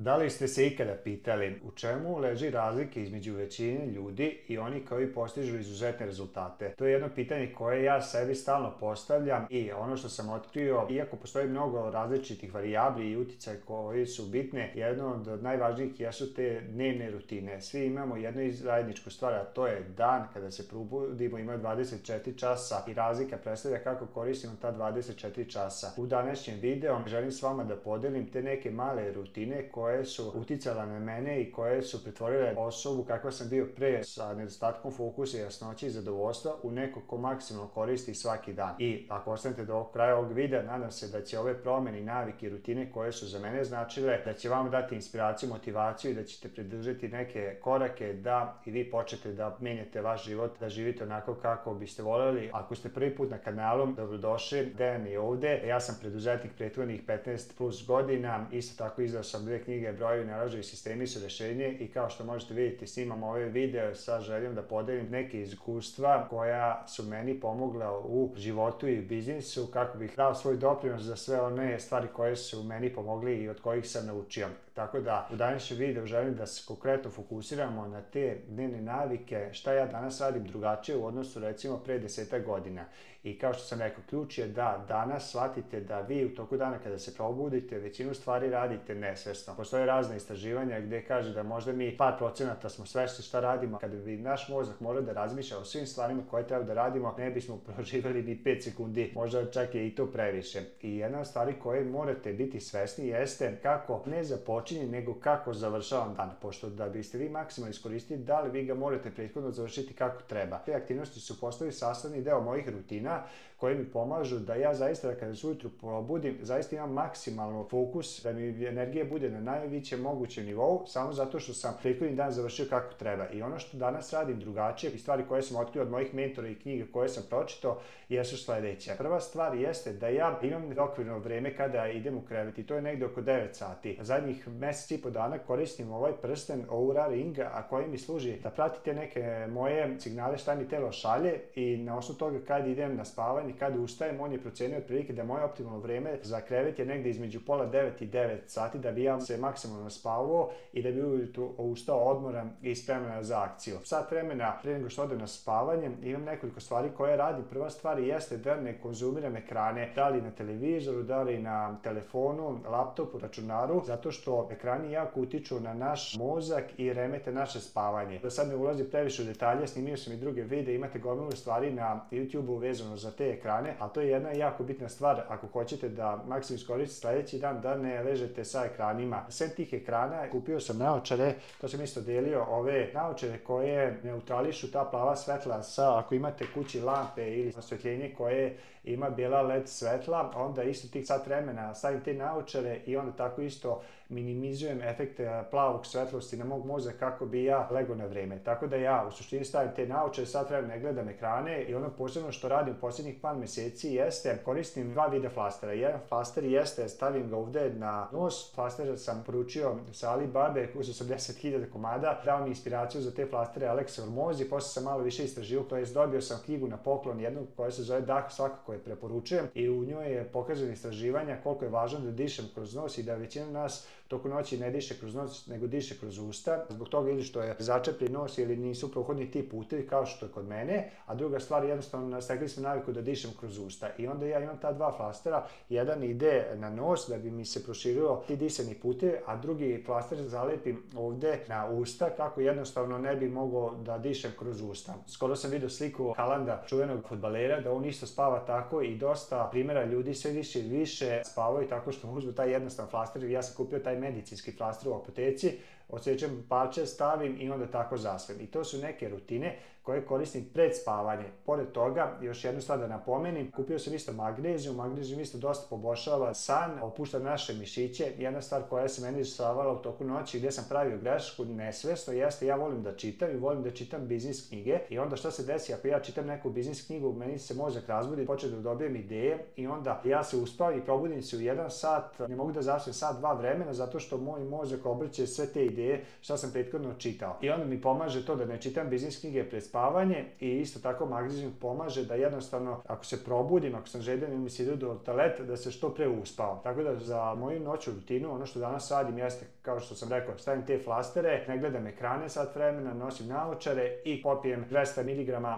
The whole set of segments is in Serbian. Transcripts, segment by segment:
Da li ste se ikada pitali u čemu leži razlika između većine ljudi i oni koji postižu izuzetne rezultate? To je jedno pitanje koje ja sebi stalno postavljam i ono što sam otkrio, iako postoji mnogo različitih varijabli i uticaj koji su bitne, jedno od najvažnijih jesu te dnevne rutine. Svi imamo jednu zajedničku stvar, a to je dan kada se probudimo ima 24 časa i razlika predstavlja kako koristimo ta 24 časa. U današnjem videu želim s vama da podelim te neke male rutine koje koje su uticala na mene i koje su pretvorile osobu kakva sam bio pre sa nedostatkom fokusa, i jasnoće i zadovoljstva u neko ko maksimalno koristi svaki dan. I ako ostanete do kraja ovog videa, nadam se da će ove promene, navike i rutine koje su za mene značile, da će vam dati inspiraciju, motivaciju i da ćete predržati neke korake da i vi počnete da menjate vaš život, da živite onako kako biste voljeli. Ako ste prvi put na kanalu, dobrodošli, Dejan je ovde, ja sam preduzetnik prethodnih 15 plus godina, isto tako izdao sam dve knjige knjige, brojevi naražaju sistemi su rešenje i kao što možete vidjeti snimam ove video sa željom da podelim neke iskustva koja su meni pomogla u životu i biznisu kako bih dao svoj doprinos za sve one stvari koje su meni pomogli i od kojih sam naučio. Tako da u današnjem videu želim da se konkretno fokusiramo na te dnevne navike, šta ja danas radim drugačije u odnosu recimo pre deseta godina I kao što sam rekao, ključ je da danas shvatite da vi u toku dana kada se probudite, većinu stvari radite nesvesno. Postoje razne istraživanja gde kaže da možda mi par procenata smo svesni šta radimo. Kada bi naš mozak morao da razmišlja o svim stvarima koje treba da radimo, ne bismo proživjeli ni 5 sekundi, možda čak je i to previše. I jedna od stvari koje morate biti svesni jeste kako ne započinje, nego kako završavam dan. Pošto da biste vi maksimalno iskoristili, da li vi ga morate prethodno završiti kako treba. Te aktivnosti su postali sastavni deo mojih rutina rutina koje mi pomažu da ja zaista da kada se ujutru probudim, zaista imam maksimalno fokus, da mi energije bude na najveće mogućem nivou, samo zato što sam prethodni dan završio kako treba. I ono što danas radim drugačije i stvari koje sam otkrio od mojih mentora i knjiga koje sam pročitao jesu sledeće. Prva stvar jeste da ja imam okvirno vreme kada idem u krevet i to je negde oko 9 sati. Zadnjih meseci i po dana koristim ovaj prsten Oura Ring, a koji mi služi da pratite neke moje signale šta mi telo šalje i na osnovu toga kad idem na spavanje, kada ustajem, on je procenio otprilike da moje optimalno vreme za krevet je negde između pola 9 i 9 sati da bi ja se maksimalno spavao i da bi ujutru ustao odmoran i spreman za akciju. Sat vremena pre nego što odem na spavanje imam nekoliko stvari koje radi. Prva stvar jeste da ne konzumiram ekrane, da li na televizoru, da li na telefonu, laptopu, računaru, zato što ekrani jako utiču na naš mozak i remete naše spavanje. Da sad ne ulazim previše u detalje, snimio sam i druge videe, imate gomilu stvari na YouTube-u vezano vezano za te ekrane, a to je jedna jako bitna stvar ako hoćete da maksimum iskoristite sledeći dan, da ne ležete sa ekranima. Sem tih ekrana kupio sam naočare, to sam isto delio, ove naočare koje neutrališu ta plava svetla sa, ako imate kući lampe ili osvetljenje koje ima bela led svetla, onda isto tih sat vremena stavim te naočare i onda tako isto minimizujem efekte plavog svetlosti na mog mozak kako bi ja lego na vreme. Tako da ja u suštini stavim te nauče, sad trebam da ne gledam ekrane i ono posebno što radim posljednjih par meseci jeste koristim dva vida flastera. Jedan flaster jeste, stavim ga ovde na nos, flaster sam poručio sa Alibabe, uzeo sam 10.000 komada, dao mi inspiraciju za te flastere Aleksa Ormozi, posle sam malo više istražio, to je dobio sam knjigu na poklon jednu koja se zove Dah, svakako je preporučujem i u njoj je pokazano istraživanja koliko je važno da dišem kroz nos i da većina nas toku noći ne diše kroz nos, nego diše kroz usta, zbog toga ili što je začepljen nos ili nisu prohodni ti putevi kao što je kod mene, a druga stvar jednostavno nastekli smo naviku da dišem kroz usta i onda ja imam ta dva flastera, jedan ide na nos da bi mi se proširilo ti disani putevi, a drugi flaster zalepim ovde na usta kako jednostavno ne bi mogao da dišem kroz usta. Skoro sam vidio sliku Halanda, čuvenog futbalera, da on isto spava tako i dosta primjera ljudi sve više i više spavaju tako što uzmu taj jednostavan flaster. Ja sam kupio taj medicinski flaster u apoteci, odsjećam palče, stavim i onda tako zaspem. I to su neke rutine koje koristim pred spavanje. Pored toga, još jednu stvar da napomenim, kupio sam isto magnezijum, magnezijum isto dosta poboljšava san, opušta naše mišiće. Jedna stvar koja se meni dešavala u toku noći gde sam pravio grešku nesvesno jeste ja volim da čitam i volim da čitam biznis knjige i onda šta se desi ako ja čitam neku biznis knjigu, meni se mozak razbudi, počne da dobijem ideje i onda ja se uspao i probudim se u jedan sat, ne mogu da zaspim sat, dva vremena zato što moj mozak obrće sve te ideje ideje šta sam prethodno čitao. I onda mi pomaže to da ne čitam biznis knjige pred spavanje i isto tako magnezijum pomaže da jednostavno ako se probudim, ako sam žedan ili mi se ide do toaleta, da se što pre uspavam. Tako da za moju noću rutinu, ono što danas radim jeste, kao što sam rekao, stavim te flastere, ne gledam ekrane sat vremena, nosim naočare i popijem 200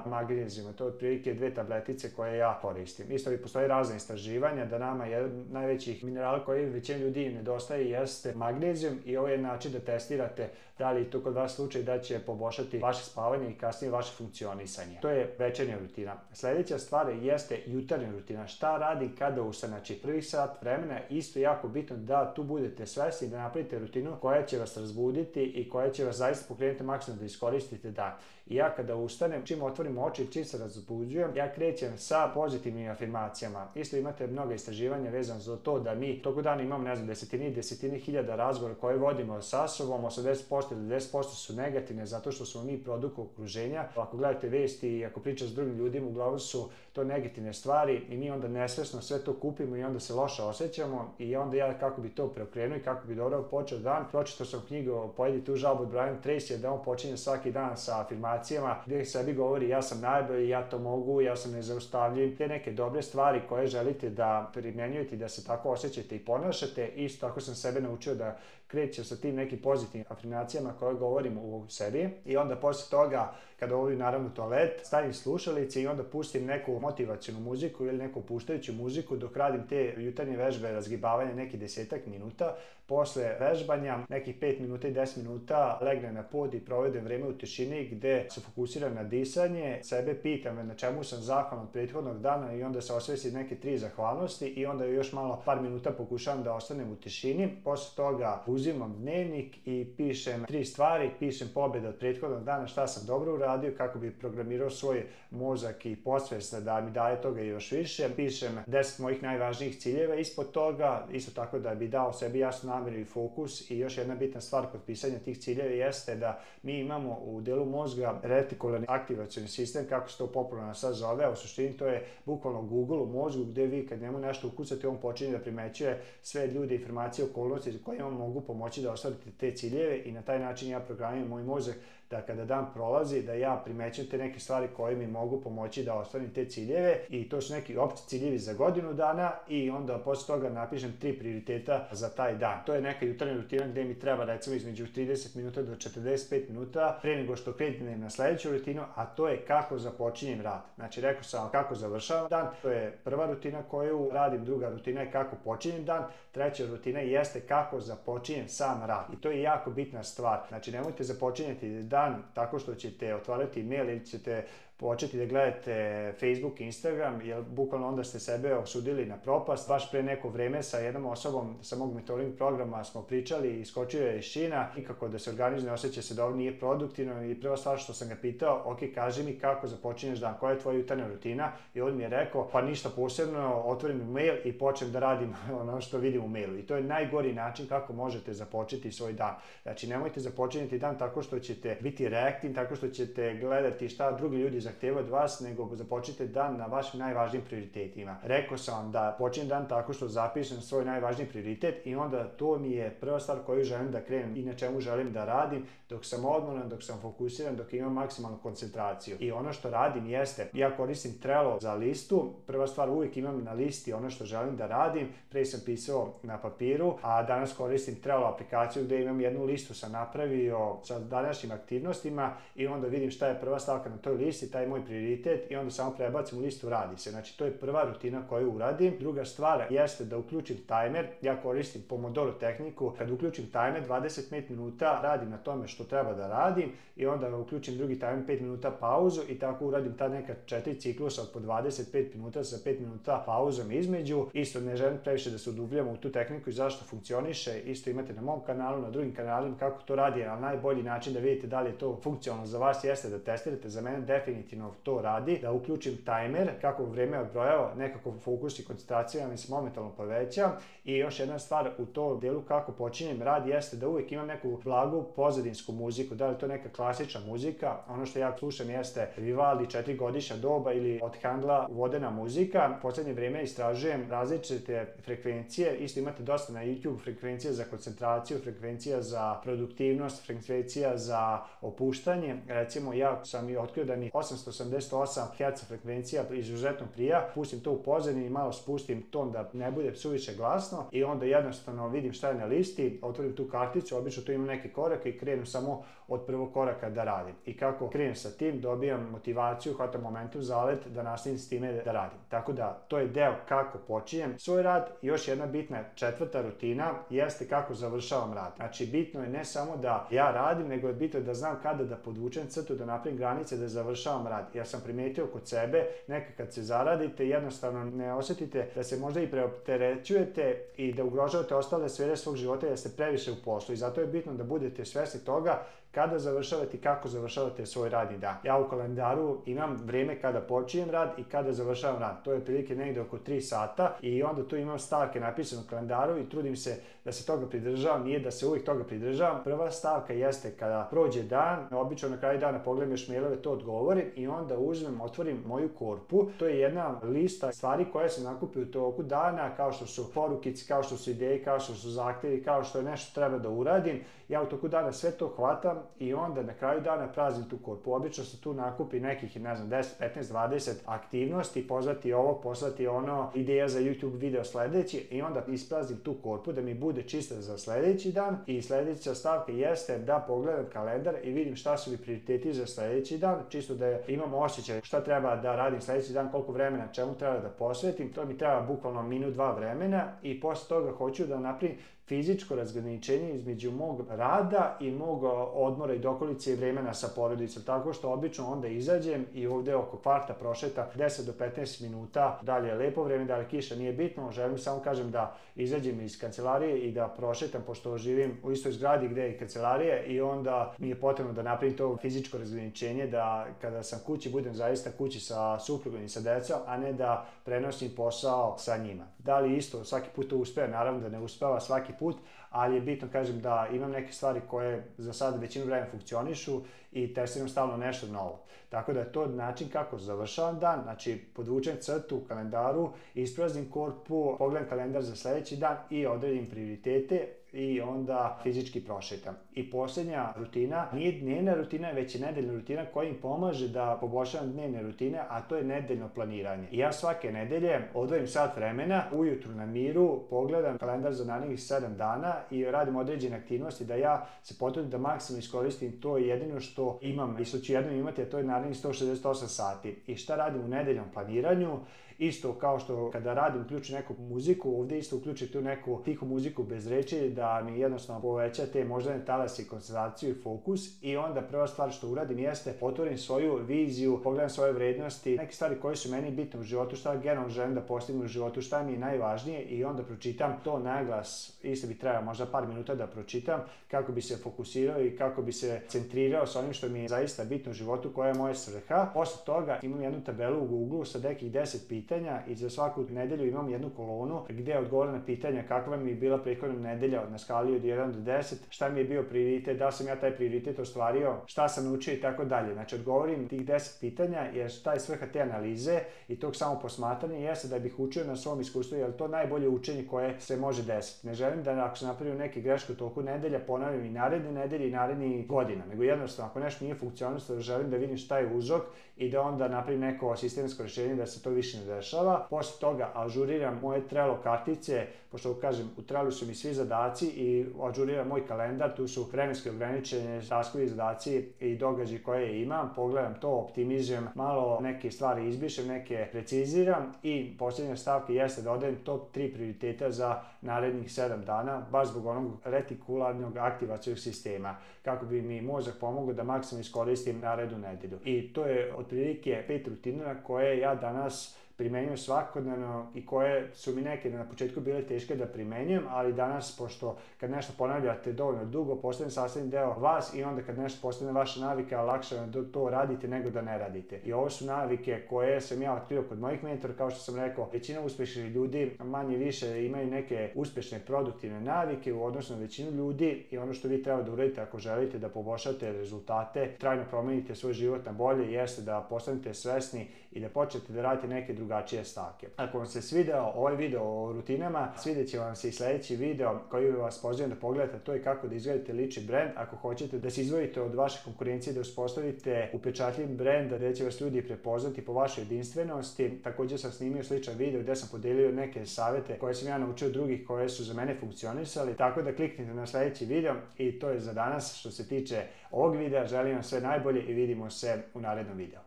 mg magnezijuma. To je otprilike dve tabletice koje ja koristim. Isto i postoje razne istraživanja da nama je najvećih minerala koji većem ljudi nedostaje jeste magnezijum i ovo je način da testimo testirate da li je to kod vas slučaj da će poboljšati vaše spavanje i kasnije vaše funkcionisanje. To je večernja rutina. Sledeća stvar jeste jutarnja rutina. Šta radi kada usta? Znači prvi sat vremena isto jako bitno da tu budete svesni da napravite rutinu koja će vas razbuditi i koja će vas zaista pokrenuti maksimalno da iskoristite dan. I ja kada ustanem, čim otvorim oči, čim se razbuđujem, ja krećem sa pozitivnim afirmacijama. Isto imate mnoga istraživanja vezano za to da mi toku dana imamo, ne znam, desetini desetini hiljada razgovora koje vodimo sa sobom, poslom 80% ili 10% su negativne zato što smo mi produkt okruženja. Ako gledate vesti i ako pričate s drugim ljudima, uglavnom su to negativne stvari i mi onda nesvesno sve to kupimo i onda se loše osjećamo i onda ja kako bi to preokrenuo i kako bi dobro počeo dan, pročitao sam knjigu o Pojedi tu žabu od Brian Tracy, da on počinje svaki dan sa afirmacijama gde sebi govori ja sam najbolji, ja to mogu, ja sam nezaustavljiv. Te neke dobre stvari koje želite da primenjujete i da se tako osjećate i ponašate, isto tako sam sebe naučio da krećem sa tim nekim pozitivnim afirmacijama koje govorim u seriji i onda posle toga kada ovim naravno toalet stavim slušalice i onda pustim neku motivacijnu muziku ili neku puštajuću muziku dok radim te jutarnje vežbe razgibavanja neki desetak minuta posle vežbanja nekih 5 minuta i 10 minuta legne na pod i provede vreme u tišini gde se fokusira na disanje, sebe pitam e, na čemu sam zahvalan od prethodnog dana i onda se osvesi neke tri zahvalnosti i onda još malo par minuta pokušavam da ostanem u tišini. Posle toga uzimam dnevnik i pišem tri stvari, pišem pobede od prethodnog dana, šta sam dobro uradio, kako bi programirao svoj mozak i posvest da mi daje toga još više. Pišem 10 mojih najvažnijih ciljeva ispod toga, isto tako da bi dao sebi jasno nameru i fokus i još jedna bitna stvar kod pisanja tih ciljeva jeste da mi imamo u delu mozga retikularni aktivacioni sistem, kako se to popularno sad zove, a u suštini to je bukvalno Google u mozgu gde vi kad njemu nešto ukucate, on počinje da primećuje sve ljude, informacije, okolnosti koje vam mogu pomoći da ostvarite te ciljeve i na taj način ja programiram moj mozak da kada dan prolazi, da ja primećam te neke stvari koje mi mogu pomoći da ostvarim te ciljeve i to su neki opti ciljevi za godinu dana i onda posle toga napišem tri prioriteta za taj dan. To je neka jutarnja rutina gde mi treba recimo između 30 minuta do 45 minuta pre nego što krenem na sledeću rutinu, a to je kako započinjem rad. Znači rekao sam kako završavam dan, to je prva rutina koju radim, druga rutina je kako počinjem dan, treća rutina jeste kako započinjem sam rad. I to je jako bitna stvar. Znači nemojte započinjati dan dan tako što ćete otvarati mail ili ćete početi da gledate Facebook, Instagram, jer bukvalno onda ste sebe osudili na propast. Baš pre neko vreme sa jednom osobom sa mog mentoring programa smo pričali, i skočio je iz šina, nikako da se organizuje, osjeća se dobro, da nije produktivno i prva stvar što sam ga pitao, ok, kaži mi kako započinješ dan, koja je tvoja jutarnja rutina i on mi je rekao, pa ništa posebno, otvorim mail i počnem da radim ono što vidim u mailu i to je najgori način kako možete započeti svoj dan. Znači, nemojte započinjati dan tako što ćete biti reaktivni, tako što ćete gledati šta drugi ljudi zahteva od vas, nego započnite dan na vašim najvažnijim prioritetima. Rekao sam vam da počinjem dan tako što zapišem svoj najvažniji prioritet i onda to mi je prva stvar koju želim da krenem i na čemu želim da radim dok sam odmoran, dok sam fokusiran, dok imam maksimalnu koncentraciju. I ono što radim jeste, ja koristim Trello za listu, prva stvar uvijek imam na listi ono što želim da radim, pre sam pisao na papiru, a danas koristim Trello aplikaciju gde imam jednu listu sam napravio sa današnjim aktivnostima i onda vidim šta je prva stavka na toj listi, taj taj moj prioritet i onda samo prebacim u listu radi se. Znači to je prva rutina koju uradim. Druga stvar jeste da uključim tajmer. Ja koristim Pomodoro tehniku. Kad uključim tajmer 25 minuta radim na tome što treba da radim i onda uključim drugi tajmer 5 minuta pauzu i tako uradim ta neka četiri ciklusa od po 25 minuta sa 5 minuta pauzom između. Isto ne želim previše da se udubljamo u tu tehniku i zašto funkcioniše. Isto imate na mom kanalu, na drugim kanalima kako to radi, ali najbolji način da vidite da li je to funkcionalno za vas jeste da testirate. Za mene definitivno definitivno to radi, da uključim tajmer, kako vreme odbrojava, nekako fokus i koncentracija mi se momentalno poveća i još jedna stvar u tom delu kako počinjem rad jeste da uvek imam neku blagu pozadinsku muziku, da li to neka klasična muzika, ono što ja slušam jeste Vivaldi četiri godišnja doba ili od Handla vodena muzika, u poslednje vreme istražujem različite frekvencije, isto imate dosta na YouTube frekvencije za koncentraciju, frekvencija za produktivnost, frekvencija za opuštanje, recimo ja sam i otkrio da mi 8 888 Hz frekvencija, izuzetno prija, pustim to u pozadini i malo spustim ton da ne bude suviše glasno i onda jednostavno vidim šta je na listi, otvorim tu karticu, obično tu imam neke korake i krenem samo od prvog koraka da radim. I kako krenem sa tim, dobijam motivaciju, hvatam momentum zalet da nastavim s time da radim. Tako da, to je deo kako počinjem svoj rad. Još jedna bitna četvrta rutina jeste kako završavam rad. Znači, bitno je ne samo da ja radim, nego je bitno da znam kada da podvučem crtu, da napravim granice, da završavam vam radi. Ja sam primetio kod sebe, neka kad se zaradite, jednostavno ne osetite da se možda i preopterećujete i da ugrožavate ostale sfere svog života i da ste previše u poslu. I zato je bitno da budete svesni toga kada završavate i kako završavate svoj radni dan. Ja u kalendaru imam vreme kada počinjem rad i kada završavam rad. To je otprilike negde oko 3 sata i onda tu imam stavke napisane u kalendaru i trudim se da se toga pridržavam, nije da se uvijek toga pridržavam. Prva stavka jeste kada prođe dan, obično na kraju dana pogledam još mailove, to odgovorim i onda uzmem, otvorim moju korpu. To je jedna lista stvari koje se nakupi u toku dana, kao što su porukici, kao što su ideje, kao što su zahtevi, kao što je nešto treba da uradim. Ja u toku dana sve to hvatam i onda na kraju dana praznim tu korpu. Obično se tu nakupi nekih, ne znam, 10, 15, 20 aktivnosti, pozvati ovo, poslati ono, ideja za YouTube video sledeći i onda ispraznim tu korpu da mi bude čista za sledeći dan i sledeća stavka jeste da pogledam kalendar i vidim šta su mi prioriteti za sledeći dan, čisto da imam osjećaj šta treba da radim sledeći dan, koliko vremena, čemu treba da posvetim, to mi treba bukvalno minut, dva vremena i posle toga hoću da napravim fizičko razgraničenje između mog rada i mog odmora i dokolice i vremena sa porodicom, tako što obično onda izađem i ovde oko kvarta prošeta 10 do 15 minuta, da li je lepo vreme, da li kiša, nije bitno, želim samo kažem da izađem iz kancelarije i da prošetam, pošto živim u istoj zgradi gde je kancelarije i onda mi je potrebno da napravim to fizičko razgraničenje, da kada sam kući budem zaista kući sa suprugom i sa decom, a ne da prenosim posao sa njima. Da li isto svaki put to uspeva, naravno da ne uspeva svaki put, ali je bitno, kažem, da imam neke stvari koje za sad većinu vremena funkcionišu i testiram stalno nešto novo. Tako da je to način kako završavam dan, znači podvučem crtu u kalendaru, ispraznim korpu, pogledam kalendar za sledeći dan i odredim prioritete, i onda fizički prošetam. I poslednja rutina nije dnevna rutina, već je nedeljna rutina koja im pomaže da poboljšavam dnevne rutine, a to je nedeljno planiranje. I ja svake nedelje odvojim sat vremena, ujutru na miru pogledam kalendar za narednih 7 dana i radim određene aktivnosti da ja se potrudim da maksimalno iskoristim to jedino što imam i što ću jedno imati, a to je narednih 168 sati. I šta radim u nedeljnom planiranju? Isto kao što kada radim uključim neku muziku, ovdje isto uključi tu neku tihu muziku bez reči da mi jednostavno poveća te moždane talase i koncentraciju i fokus i onda prva stvar što uradim jeste otvorim svoju viziju, pogledam svoje vrednosti, neke stvari koje su meni bitne u životu, šta generalno želim da postignem u životu, šta mi je najvažnije i onda pročitam to naglas, isto bi trebao možda par minuta da pročitam kako bi se fokusirao i kako bi se centrirao sa onim što mi je zaista bitno u životu, koja je moja svrha. Posle toga imam jednu tabelu u Google sa nekih 10 pitanja pitanja i za svaku nedelju imam jednu kolonu gde odgovaram na pitanja kakva mi je bila prethodna nedelja na skali od 1 do 10, šta mi je bio prioritet, da sam ja taj prioritet ostvario, šta sam naučio i tako dalje. Znači odgovorim tih 10 pitanja jer šta je svrha te analize i tog samo posmatranja jeste da bih učio na svom iskustvu jer to najbolje učenje koje se može desiti. Ne želim da ako sam napravio neke greške u toku nedelja ponavljam i naredne nedelje i naredni godina, nego jednostavno ako nešto nije funkcionalno, želim da vidim šta je uzrok i da onda napravim neko sistemsko rešenje da se to više ne desi dešava. Posle toga ažuriram moje Trello kartice, pošto kažem, u Trello su mi svi zadaci i ažuriram moj kalendar, tu su vremenski ograničenje, taskovi, zadaci i događaji koje imam, pogledam to, optimizujem, malo neke stvari izbišem, neke preciziram i posljednja stavka jeste da odem top 3 prioriteta za narednih 7 dana, baš zbog onog retikularnog aktivacijog sistema, kako bi mi mozak pomogao da maksimalno iskoristim narednu nedelju. I to je otprilike pet rutina koje ja danas primenjujem svakodnevno i koje su mi neke na početku bile teške da primenjujem, ali danas, pošto kad nešto ponavljate dovoljno dugo, postane sastavni deo vas i onda kad nešto postane vaša navika, lakše vam da to radite nego da ne radite. I ovo su navike koje sam ja otkrio kod mojih mentora, kao što sam rekao, većina uspešnih ljudi manje više imaju neke uspešne produktivne navike u odnosu na većinu ljudi i ono što vi treba da uradite ako želite da poboljšate rezultate, trajno promenite svoj život na bolje, jeste da postanete svesni i da počnete da radite neke druge drugačije stavke. Ako vam se svideo ovaj video o rutinama, svidjet će vam se i sledeći video koji vas pozivam da pogledate, to je kako da izgledate lični brand ako hoćete da se izvojite od vaše konkurencije, da uspostavite upečatljiv brand, da će vas ljudi prepoznati po vašoj jedinstvenosti. Također sam snimio sličan video gde sam podelio neke savete koje sam ja naučio drugih koje su za mene funkcionisali, tako da kliknite na sledeći video i to je za danas što se tiče ovog videa. Želim vam sve najbolje i vidimo se u narednom videu.